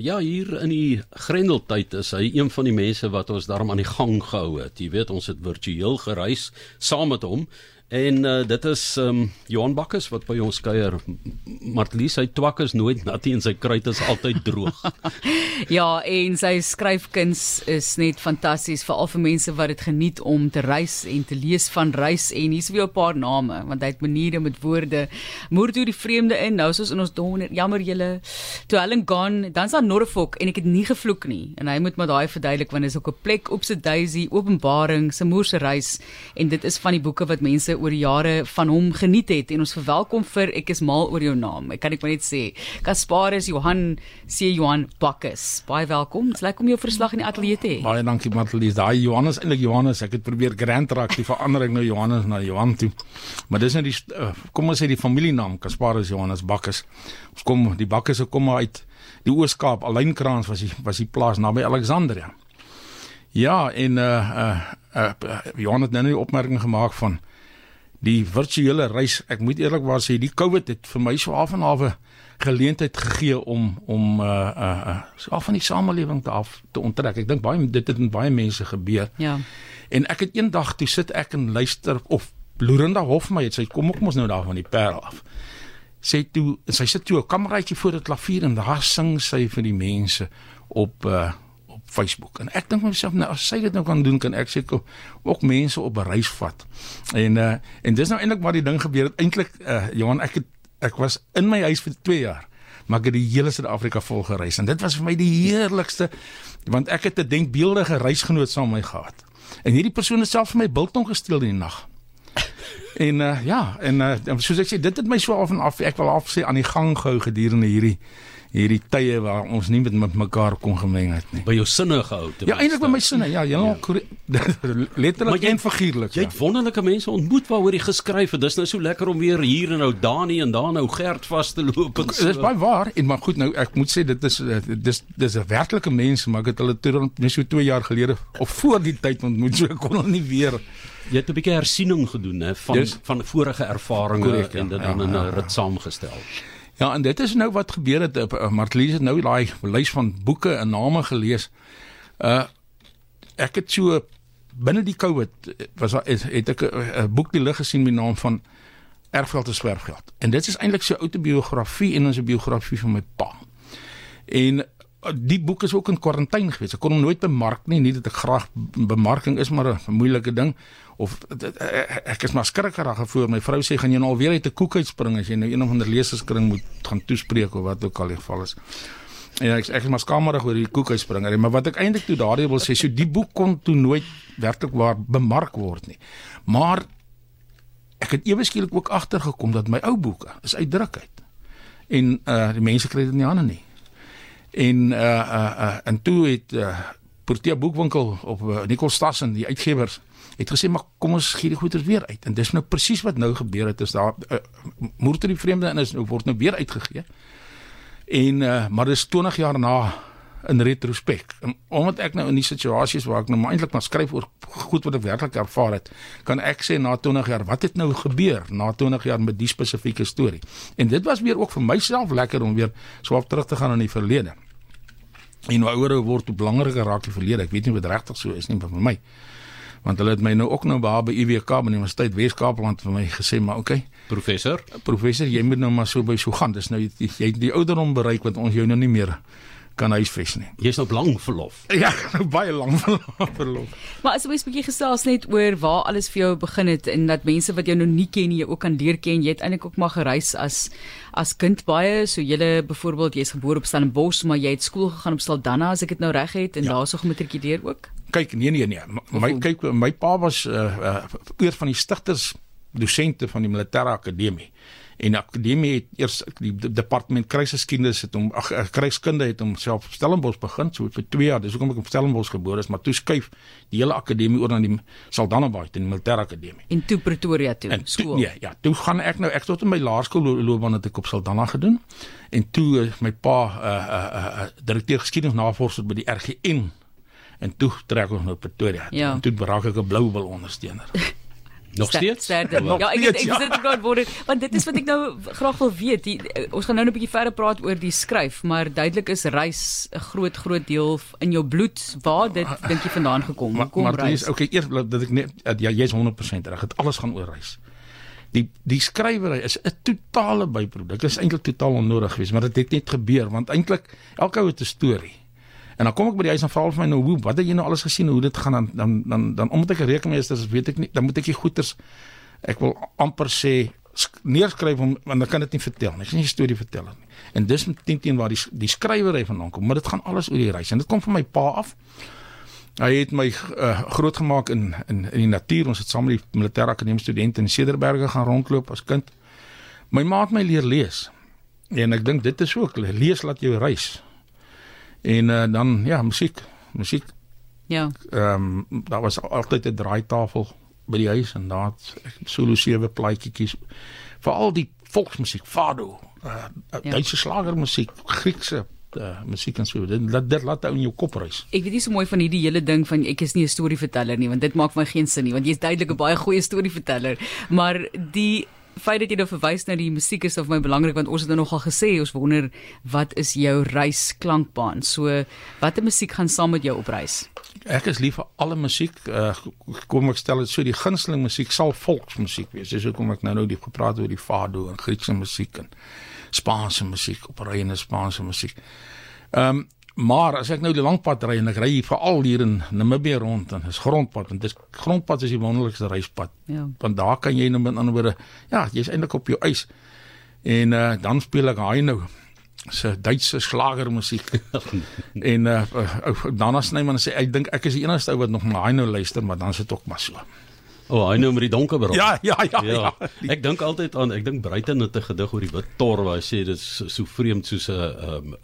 Ja, hier in die Grendeltyd is hy een van die mense wat ons daarom aan die gang gehou het. Jy weet, ons het virtueel gereis saam met hom En uh, dit is ehm um, Johan Bakkes wat by ons kuier. Martlies, hy twak is nooit nat en sy kruit is altyd droog. ja, en sy skryfkuns is net fantasties veral vir mense wat dit geniet om te reis en te lees van reis en hier's weer 'n paar name want hy het maniere met woorde. Moer toe die vreemde in. Nou soos in ons donder, jammer julle. Toe Helen gaan, dan's daar Norfolk en ek het nie gevloek nie. En hy moet maar daai verduidelik want is ook 'n plek op se Daisy Openbaring se moer se reis en dit is van die boeke wat mense oor die jare van hom geniet het en ons verwelkom vir ek is mal oor jou naam. Ek kan ek maar net sê Gasparus Johan C Johan Bakkes. Baie welkom. Dit's lekker om jou verslag in die ateljee te hê. Baie dankie Matlies. Daai Johannes eintlik Johannes. Ek het probeer grand raak die verandering nou Johannes na Johan toe. Maar dis net die uh, kom ons sê die familienaam Gasparus Johannes Bakkes. Ons kom die Bakkes se kom uit die Oos-Kaap. Alynkraans was die was die plaas naby Alexandria. Ja, en uh uh, uh Johan het nou 'n opmerking gemaak van die virtuele reis. Ek moet eerlikwaar sê die COVID het vir my so af en af 'n geleentheid gegee om om uh uh, uh so af van die samelewing te af te onttrek. Ek dink baie dit het met baie mense gebeur. Ja. En ek het eendag toe sit ek en luister of Lorinda Hofmeyer sê kom ek mos nou daar van die Parel af. Sê toe sy sit toe 'n kameraitjie voor die klavier en daar sing sy vir die mense op uh Facebook. En ek dink myself nou as sy dit nou kan doen, kan ek seker ook mense op 'n reis vat. En uh en dis nou eintlik waar die ding gebeur het. Eintlik uh Johan, ek het ek was in my huis vir 2 jaar, maar ek het die hele Suid-Afrika vol gereis en dit was vir my die heerlikste want ek het 'n denkbeeldige reisgenoot saam met my gehad. En hierdie persoon het self vir my biltong gesteel in die nag. En uh ja, en uh soos ek sê, dit het my so af en af ek wil af sê aan die gang gehou gedurende hierdie hierdie tye waar ons nie met, met mekaar kon gemeng het nie. By jou sinne gehou te Ja, eintlik by my sinne. Ja, jy ja. letterlik en figuurlik. Jy het ja. wonderlike mense ontmoet waaroor jy geskryf het. Dis nou so lekker om weer hier en nou Dani en dan nou Gert vas te loop en so. Dis baie waar. En maar goed, nou ek moet sê dit is dis dis 'n werklike mense, maar ek het hulle toe net so 2 jaar gelede of voor die tyd ontmoet, so ek kon hulle nie weer Jy het 'n bietjie hersiening gedoen hè van yes. van vorige ervarings en dit dan ja, in 'n ja, rit saamgestel. Ja, en dit is nou wat gebeur het. Uh, Martlies het nou daai lys van boeke en name gelees. Uh ek het so binne die COVID was het, ek 'n boek die lig gesien met naam van Erfgeld en Swerfgeld. En dit is eintlik sy autobiografie en 'n biografie van my pa. En die boek is ook in kwarantyne gewees. Ek kon hom nooit bemark nie, nie dat ek graag bemarking is maar 'n moeilike ding of ek is maar skrikkerig gevoel. My vrou sê gaan jy nou alweer uit 'n koek uitspring as jy nou een of ander leserskring moet gaan toespreek of wat ook al die geval is. Ja, ek ek is maar skamerig oor die koek uitspring, maar wat ek eintlik toe daardie wil sê, so die boek kon toe nooit werklik waar bemark word nie. Maar ek het ewe skielik ook agtergekom dat my ou boeke is uitdruk uit. En uh die mense kry dit nie aan nie en uh uh, uh en toe het uh Portia boekwinkel op uh, Nicolstassen die uitgewers het gesê maar kom ons gee die goeder weer uit. En dis nou presies wat nou gebeur het is daar uh, moeder die vreemde en is nou word nou weer uitgegee. En uh maar dis 20 jaar na in retrospek omdat ek nou in die situasies waar ek nou eintlik maar skryf oor goed wat ek werklik ervaar het kan ek sê na 20 jaar wat het nou gebeur na 20 jaar met die spesifieke storie en dit was weer ook vir myself lekker om weer op terug te gaan in die verlede En hoe ouer word, hoe belangriker raak die verlede. Ek weet nie wat regtig so is nie vir my. Want hulle het my nou ook nou by UWK by die Universiteit Wes-Kaapland vir my gesê, maar okay, professor, professor, jy moet nou maar so by so gaan. Dis nou jy, jy die ouderdom bereik wat ons jou nou nie meer kan huisves nie. Jy's nou lank verlof. Ja, nou baie lank verlof. Maar as jy 'n bietjie gesels net oor waar alles vir jou begin het en dat mense wat jou nou nie ken nie, jy ook kan leer ken. Jy het eintlik ook maar gereis as as kind baie. So jy byvoorbeeld jy's gebore op Stellenbosch, maar jy het skool gegaan op Saldanha as ek dit nou reg het en ja. daarso gematrikuleer ook. Kyk, nee nee nee. My kyk my pa was uh, uh een van die stigters dosente van die militêre akademie en akademie het eers die departement kruisgeskiedenis het hom ag eh, kruiskunde het homself Stellenbosch begin so vir 2 jaar dis hoekom ek op Stellenbosch gebore is maar toe skuif die hele akademie oor na die Saldanha Bay in die militêre akademie. En toe Pretoria toe en skool toe, nee ja toe gaan ek nou ek tot in my laerskool loopbaan het ek op Saldanha gedoen. En toe my pa 'n uh, eh, uh, eh, uh, direkteur geskiedenisnavorser by die RGN en toe trek ons nou Pretoria ja. en toe beraak ek 'n blou wil ondersteuner Nog steeds? Sterder. Nog Ja, ek steeds, ek ja. sit ek gaan word want dit is wat ek nou graag wil weet. Die, eh, ons gaan nou 'n bietjie verder praat oor die skryf, maar duidelik is reis 'n groot groot deel in jou bloed. Waar dit dink jy vandaan gekom? Maar Hoekom maar reis? dis okay, eers dat ek net ja, jy's 100% reg. Dit alles gaan oor reis. Die die skrywery is 'n totale byproduk. Dit is eintlik totaal onnodig geweest, maar dit het net gebeur want eintlik elke ou het 'n storie. En dan kom ek by die huis en vra hulle vir my nou hoe wat het jy nou alles gesien hoe dit gaan dan dan dan dan omdat ek 'n rekenmeester is, weet ek nie dan moet ek die goeters ek wil amper sê sk- neerskryf om want dan kan dit nie vertel nie. Ek kan nie 'n storie vertel nie. En dis teen teen waar die die skrywery vandaan kom, maar dit gaan alles oor die reis en dit kom van my pa af. Hy het my uh, grootgemaak in in in die natuur. Ons het saam met die militêre akademie studente in Cederberge gaan rondloop as kind. My ma het my leer lees. En ek dink dit is ook lees laat jou reis. En uh, dan ja, musiek. Musiek. Ja. Ehm um, daar was altyd 'n draaitafel by die huis en daar het ek solo sewe plaatjies veral die volksmusiek, fado, uh, Ja. Duitse slagermusiek, Griekse uh, musiek en so. Dit dit, dit laat jou in jou kop reis. Ek weet nie so mooi van hierdie hele ding van ek is nie 'n storieverteller nie, want dit maak vir my geen sin nie, want jy's duidelik 'n baie goeie storieverteller, maar die feit dat jy nou verwys na die musiek is of my belangrik want ons het nou nogal gesê ons wonder wat is jou reisklankbaan. So watter musiek gaan saam met jou op reis? Ek is lief vir alle musiek. Uh, kom ek stel dit so die gunsteling musiek sal volksmusiek wees. Dis hoekom ek nou nou die gepraat oor die fado en Griekse musiek en Spaanse musiek, operane Spaanse musiek. Ehm um, maar as ek nou die lang pad ry en ek ry veral hier in Namibië rond en dis grondpad en dis grondpad is die wonderlikste reispad. Ja. Want daar kan jy nou met ander woorde ja, jy's eintlik op jou eis. En uh, dan speel ek hy nou se Duitse slagermusiek. en uh, uh Dana Snyman sê ek dink ek is die enigste ou wat nog na hy nou luister, maar dan sit ook maar so. O, oh, hy nou met die donker bril. Ja, ja, ja. Ja, ja. ek dink altyd aan ek dink Bruiten het 'n gedig oor die wit tor waar hy sê dit is so vreemd soos 'n um,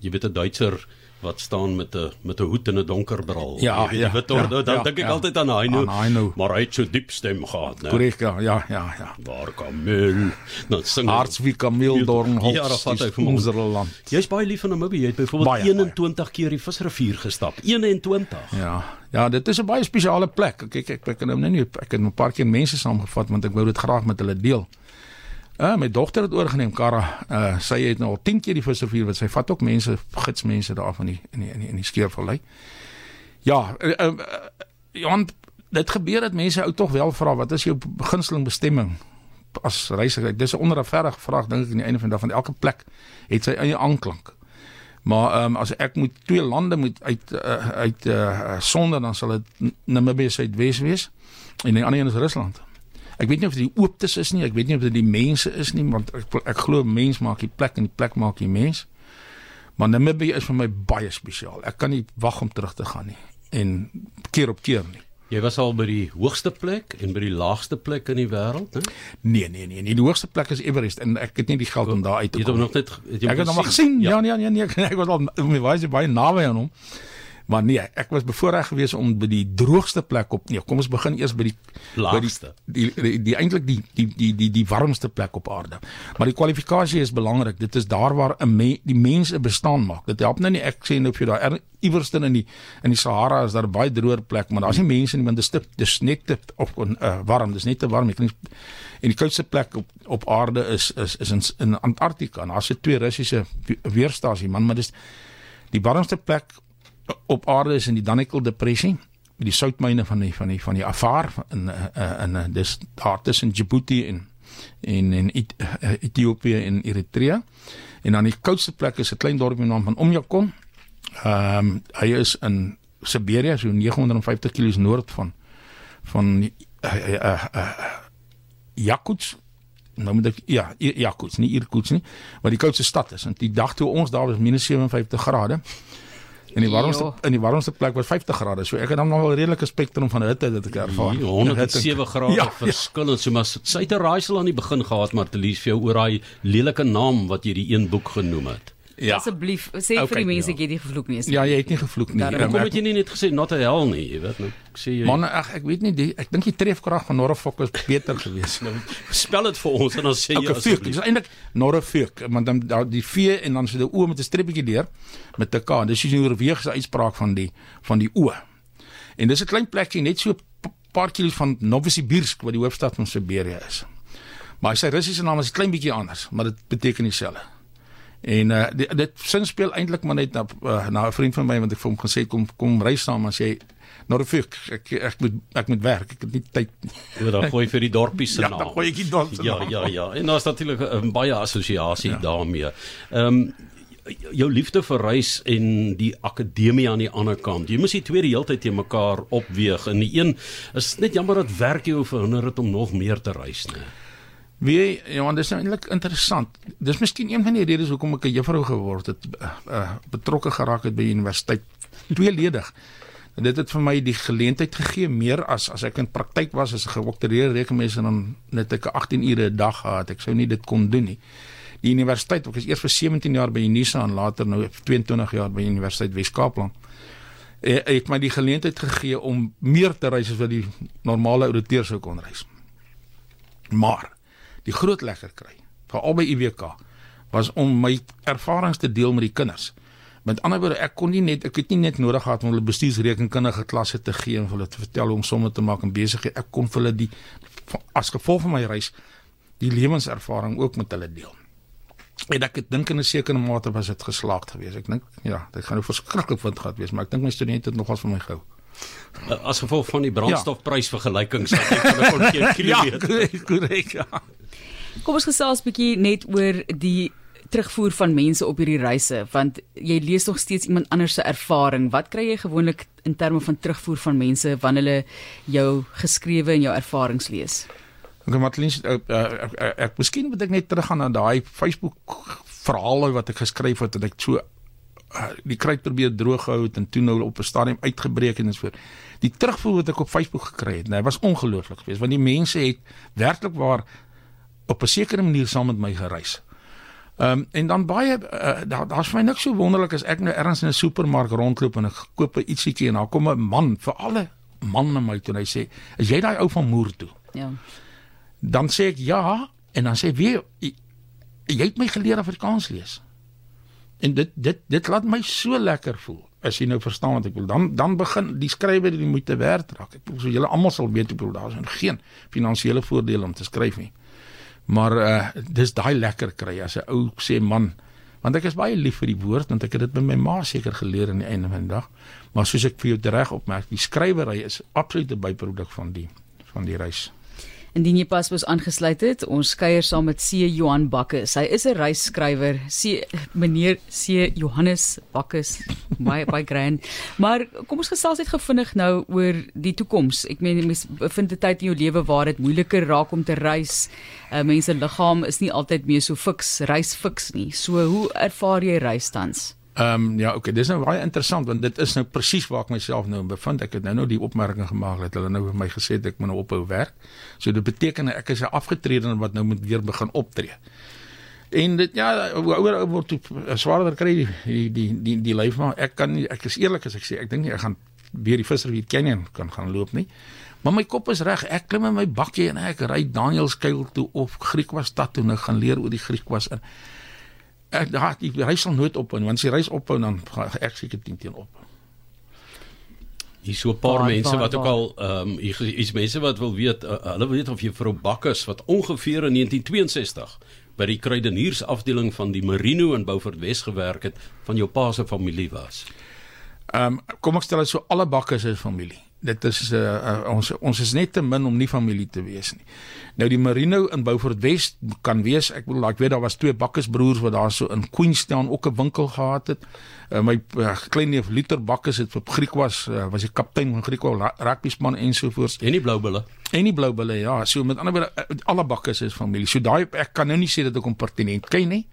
jy weet 'n Duitser wat staan met 'n met 'n hoed en 'n donker bril. Ja, ja, die wit tor, ja, dan ja, dink ek ja. altyd aan hy nou. Heino. Maar hy het so diep stem gehad, né? Korrek, ja, ja, ja, ja. Waar Kamel. Dan sing. Harts wie Kameeldorn Holz. Ja, vat hy vir ons land. Jy's baie lief van Namibië. Jy het byvoorbeeld Baie, 21 keer die visrivier gestap. 21. Ja. Ja, dit is 'n baie spesiale plek. Kyk, ek ek kan nou nie ek het 'n paar keer mense saamgevat want ek wou dit graag met hulle deel. Uh, my dogter het oorgeneem Kara. Uh, sy het nou al 10 keer die visrivier wat sy vat ook mense, gidsmense daar van die in die in die, in die skeervallei. Ja, uh, uh, Johan, dit gebeur dat mense ou tog wel vra wat is jou gunsteling bestemming as reisiger. Dis 'n onderafverige vraag dink ek aan die einde van die dag van elke plek het sy eie aanklank. Maar ehm um, as ek moet twee lande moet uit uh, uit uh, sonder dan sal dit Namibië Suidwes wees en die ander een is Rusland. Ek weet nie of dit die ooptes is nie, ek weet nie of dit die mense is nie, want ek ek glo mens maak die plek en die plek maak die mens. Maar Namibië is vir my baie spesiaal. Ek kan nie wag om terug te gaan nie en keer op keer nie. Jy was al by die hoogste plek en by die laagste plek in die wêreld, né? Nee, nee, nee, nee. Die hoogste plek is Everest en ek het nie die geld om daar uit te Jy het kom. hom nog net het jy Ek het hom gesien. Ja, nee, nee, nee. Ek was al baie baie naby aan hom. Maar nee, ek was bevoorreg geweest om by die droogste plek op. Nee, kom ons begin eers by die Laagste. by die die, die, die eintlik die die die die die warmste plek op aarde. Maar die kwalifikasie is belangrik. Dit is daar waar 'n me, die mense bestaan maak. Dit help nou nie ek sê nou vir jou daar iewers in die in die Sahara is daar 'n baie droër plek, maar daar's nie mense nie want dit is te dis net te of uh, warm, dis net te warm. Ek kan nie en die koudste plek op op aarde is is is in in Antarktika. En daar's se twee Russiese weerstasie man, maar dis die warmste plek op aarde is in die Danakil depressie met die soutmyne van die van die van die Afar in uh, in uh, dis daar tussen Djibouti en en en Eth Ethiopië en Eritrea. En dan die koudste plek is 'n klein dorpie met die naam van Omjakon. Ehm um, hy is in Siberië so 950 km noord van van uh, uh, uh, Yakutsk nou moet ek ja, Yakutsk, nie Irkutsk nie, maar die koudste stad is. En die dag toe ons daar was minus 57 grade. En die warmste Jo. in die warmste plek was 50 grade. So ek het dan nog wel 'n redelike spektrum van hitte dat ek ervaar. Hier, 107 grade Ja, ja, verskil en so maar sy het 'n raaisel aan die begin gehad maar te lees vir jou oor daai lelike naam wat jy die een boek genoem het. Ja. Asseblief, sê Okay, vir die mense ja. ek het nie gevloek nie. Ja, jy het nie gevloek nie. Daarom Ehm, Hoekom ek- het jy nie net gesê not a hell nie, jy weet nou. Ek sê jy Man, ag ek weet nie die ek dink die trefkrag van Norfolk is beter geweest. nou, spel dit vir ons en dan sê jy Okay, feuk. Dis eintlik Norfolk, want dan daar die V en dan so die O met 'n streepietjie deur met 'n K. Dis die Noorweegse uitspraak van die van die O. En dis 'n klein plekkie net so p- paar kilos van Novosibirsk wat die hoofstad van Siberië is. Maar sy Russiese naam is 'n klein bietjie anders, maar dit beteken dieselfde. En uh, dit, dit sin speel eintlik maar net na uh, na 'n vriend van my want ek vir hom gesê kom kom ry saam as jy nou ek, ek ek moet ek moet werk. Ek het nie tyd nie. Ja, dan gooi vir die dorpie se ja, naam. Ja, dan gooi ek die dorp se ja, naam. Ja, ja, ja. En daar's natuurlik 'n baie assosiasie ja. daarmee. Ehm um, jou liefde vir reis en die akademie aan die ander kant. Jy moet die twee die hele tyd te mekaar opweeg. En die een is net jammer dat werk jou verhinder het om nog meer te reis, né? Wie ja, want dit is nou eintlik interessant. Dis miskien een van die redes hoekom ek 'n juffrou geword het, uh, uh, betrokke geraak het by universiteit. Tweeledig. En dit het vir my die geleentheid gegee meer as as ek in praktyk was as 'n gedoktoreerde rekenmeester dan net ek 18 ure 'n dag gehad. Ek sou nie dit kon doen nie. Die universiteit, ek was eers vir 17 jaar by Unisa en later nou 22 jaar by Universiteit Wes-Kaapland. Ek het my die geleentheid gegee om meer te reis as wat die normale ouditeur sou kon reis. Maar die groot lekker kry veral by IWK was om my ervarings te deel met die kinders. Met ander woorde, ek kon nie net ek het nie net nodig gehad om hulle bestuursrekenkundige klasse te gee en hulle te vertel hoe om somme te maak en besigheid. Ek kon vir hulle die as gevolg van my reis die lewenservaring ook met hulle deel. En ek dink in 'n sekere mate was dit geslaagd geweest. Ek dink ja, dit gaan nou verskriklik wind gehad wees, maar ek dink my studente het nogals van my gehou. As gevolg van die brandstofprysvergelykings wat ek van 'n kon Ja, korrek, ja. Kom ons gesels 'n bietjie net oor die terugvoer van mense op hierdie reise want jy lees nog steeds iemand anders se ervaring. Wat kry jy gewoonlik in terme van terugvoer van mense wanneer hulle jou geskrewe en jou ervarings lees? Ek Matlien ek, ek, ek, ek miskien moet ek net teruggaan na daai Facebook verhaal wat ek geskryf het en ek so die kruit probeer droog hou het en toe nou op 'n stadium uitgebreek en so. Die terugvoer wat ek op Facebook gekry het, nee, was ongelooflik geweest want die mense het werklik waar op 'n sekere manier saam met my gereis. Ehm um, en dan baie uh, daar daar's vir my niks so wonderlik as ek nou ergens in 'n supermark rondloop en ek koop 'n ietsiekie en daar kom 'n man, vir alle man na my toe en hy sê, "Is jy daai ou van Moer toe?" Ja. Dan sê ek ja en dan sê wie jy, jy het my geleer Afrikaans lees. En dit dit dit laat my so lekker voel as jy nou verstaan wat ek wil. Dan dan begin die skrywer die moeite werd raak. Ek wil so julle almal sal weet ek bedoel daar is geen finansiële voordeel om te skryf nie. Maar uh dis daai lekker kry as 'n ou sê man want ek is baie lief vir die woord want ek het dit by my ma seker geleer aan die einde van die dag. Maar soos ek vir jou reg opmerk, die skrywery is absoluut 'n byproduk van die van die reis. Indien jy pas was aangesluit het, ons kuier saam met C Johan Bakke. Hy is 'n reisskrywer. C meneer C Johannes Bakke. Baie baie grand. Maar kom ons gesels net gevindig nou oor die toekoms. Ek meen mens bevind 'n tyd in jou lewe waar dit moeiliker raak om te reis. Uh, mense liggaam is nie altyd meer so fiks, reis fiks nie. So hoe ervaar jy reis tans? Ehm um, ja, okay, dis nou baie interessant want dit is nou presies waar ek myself nou bevind. Ek het nou nou die opmerking gemaak dat hulle nou vir my gesê het ek moet nou ophou werk. So dit beteken ek is 'n afgetrede wat nou moet weer begin optree. En dit ja, ouer word toe swaarder kry die die die die, die lyf maar ek kan nie ek is eerlik as ek sê ek dink nie ek gaan weer die visrivier Canyon kan gaan loop nie. Maar my kop is reg. Ek klim in my bakkie en ek ry Danielskuil toe of Griekwas-stad toe en ek gaan leer oor die Griekwas in ek daar die reis sal nooit ophou want as die reis ophou dan gaan ek seker teen teen op. Hier so 'n paar baar, mense baar, wat ook al ehm um, hier is mense wat wil weet uh, hulle weet of jy vrou Bakkes wat ongeveer in 1962 by die kruideniersafdeling van die Marino in Beaufort Wes gewerk het van jou pa se familie was. Ehm um, kom ek stel dit so alle Bakkes is familie dit is uh, uh, ons ons is net te min om nie familie te wees nie. Nou die Marino in Beaufort West kan wees, ek bedoel ek weet daar was twee bakkersbroers wat daar so in Queenstown ook 'n winkel gehad het. Uh, my uh, klein neef Luther Bakkes het vir Griek was uh, was hy kaptein van Griekwa rugby span ensovoorts. En die Bloubulle. En die Bloubulle ja, so met ander woorde alle Bakkes is familie. So daai ek kan nou nie sê dat ek hom pertinent ken nie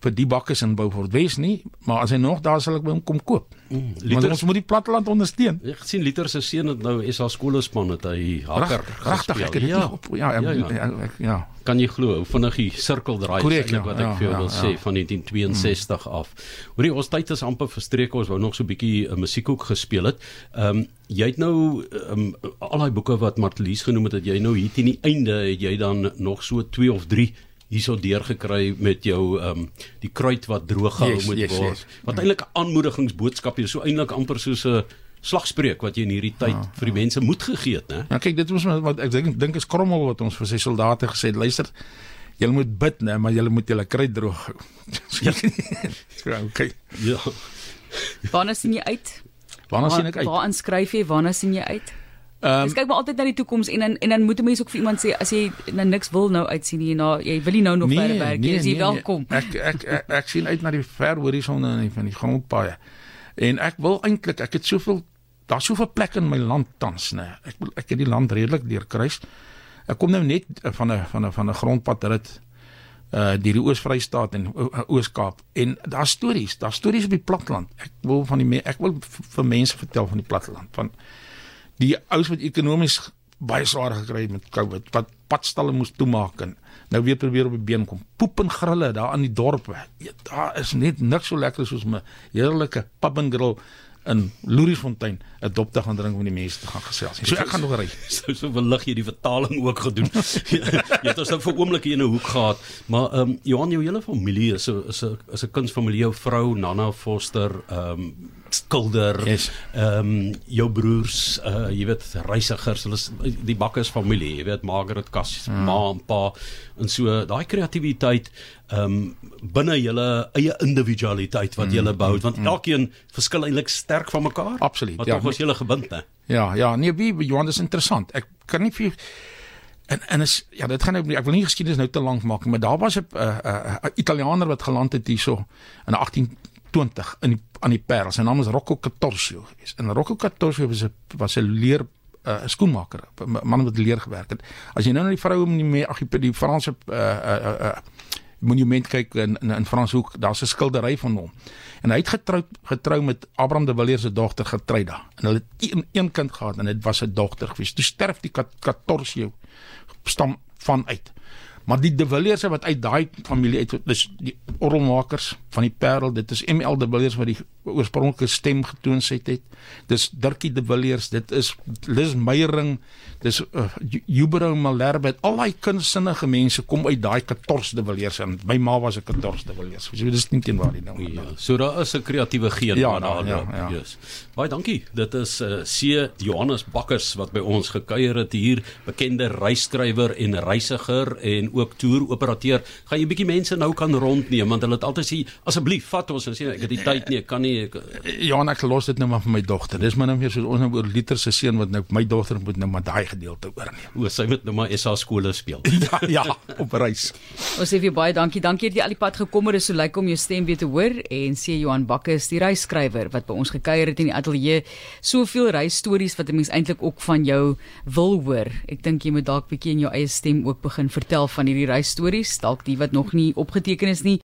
vir die bakkes in Beaufort Wes nie, maar as hy nog daar sal ek by hom kom koop. Mm, liter, ons moet die platteland ondersteun. Ek sien Liter se seun het nou SA skoolspan het hy hakker. Regtig, ek het dit ja. op ja, ja, ja, ja. Ek, ja. Kan jy glo hoe vinnig die sirkel draai eintlik ja, wat ek ja, vir jou ja, wil ja. sê van 1962 mm. af. Hoorie, ons tyd is amper verstreek, ons wou nog so 'n bietjie 'n uh, musiekhoek gespeel het. Ehm um, jy het nou um, al daai boeke wat Martlies genoem het, dat jy nou hier teen die einde het jy dan nog so 2 of 3 hierso deurgekry met jou ehm um, die kruit wat droog gehou yes, moet yes, word. Yes. Wat eintlik 'n aanmoedigingsboodskap is, so eintlik amper soos 'n slagspreuk wat jy in hierdie tyd vir die mense moed gegee het, né? Nou kyk, dit was wat ek dink dink is krommel wat ons vir sy soldate gesê het. Luister, julle moet bid, né, maar julle moet julle kry droog hou. ja, okay. Ja. Waarna sien jy uit? Waarna sien ek uit? Waar aanskryf jy? Waarna sien jy uit? Ehm Dis kyk maar altyd na die toekoms en dan en dan moet 'n mens ook vir iemand sê as jy nou niks wil nou uitsien nie, na jy wil nie nou nog verder werk nie, is jy welkom. Ek, ek ek ek sien uit na die ver horison en die- van die grondpaaie. En ek wil eintlik, ek het soveel daar's soveel plekke in my land tans, nê. Ek wil ek het die land redelik deurkruis. Ek kom nou net eh, van 'n van 'n van 'n grondpadrit uh deur die Oos-Vrystaat en O- Oos-Kaap en daar's stories, daar's stories op die platteland. Ek wil van die ek wil vir mense vertel van die platteland, van die ouens wat ekonomies baie swaar gekry het met COVID, wat padstalle moes toemaak en nou weer probeer op die been kom. Poep en grille daar aan die dorpe. Ja, daar is net niks so lekker soos 'n heerlike pub and grill in Loeriesfontein 'n dop te gaan drink om die mense te gaan gesels. So ek gaan nog ry. So so verlig jy die vertaling ook gedoen. jy het ons nou vir oomblik hier in 'n hoek gehad, maar ehm um, Johan jou hele familie is 'n is 'n is 'n kunsfamilie, jou vrou Nana Foster, ehm um, skilder, Yes. ehm um, jou broers, uh jy weet reisigers, hulle is die Bakkes familie, jy weet Margaret Kas, mm. ma en pa en so daai kreatiwiteit ehm um, binne julle eie individualiteit wat julle bou, want elkeen verskil eintlik sterk van mekaar. Absoluut, Maar ja. tog was julle gebind, né? Ja, ja, nee, wie Johan dis interessant. Ek kan nie vir en en is ja, dit gaan nou ek wil nie geskiedenis nou te lank maak maar daar was 'n 'n 'n Italianer wat geland het hierso in 1820 in die, aan die Parel. Sy naam is Rocco Catorcio. En Rocco Catorcio was 'n was 'n leer 'n uh, skoenmaker, 'n man wat leer gewerk het. As jy nou na die vroue in die ag die, Franse uh, uh, uh, monument kyk in in, in Franshoek, daar's 'n skildery van hom. En hy het getrou getrou met Abraham de Villiers se dogter Getruida. En hulle het een, een kind gehad en dit was 'n dogter gewees. Toe sterf die Cat- Catorcio stam van uit. Maar die de Villiers wat uit daai familie uit dis die orgelmakers van die Parel, dit is ML de Villiers wat die oorspronklike stem getoon het het. Dis Dirkie de Villiers, dit is Lis Meyering, dis uh, Jubero Malherbe, al daai kunsinnige mense kom uit daai 14 de Villiers en my ma was 'n 14 de Villiers. So dis nie teen waar die nou. Ja, so daar is 'n kreatiewe geen Ja, daar ja, ja. Yes. Baie dankie. Dit is uh, C Johannes Bakkers wat by ons gekuier het hier, bekende reisskrywer en reisiger en ook toeroperateur. Gaan jy 'n bietjie mense nou kan rondneem want hulle het altyd sê asseblief vat ons en sê ek het die tyd nie, ek kan nie ek, Ja, en ek los dit nou maar vir my dogter. Dis maar nou weer so ons nou oor Liter se seun wat nou my dogter moet nou maar daai gedeelte oorneem. o, sy moet nou maar SA skole speel. Ja, ja, op reis. Ons sê vir jou baie dankie. Dankie dat jy al die pad gekom het. Dit is so lekker om jou stem weer te hoor en sê Johan Bakke is die reisskrywer wat by ons gekuier het in die ateljee. Soveel reisstories wat 'n mens eintlik ook van jou wil hoor. Ek dink jy moet dalk bietjie in jou eie stem ook begin vertel van hierdie reisstories, dalk die wat nog nie opgeteken is nie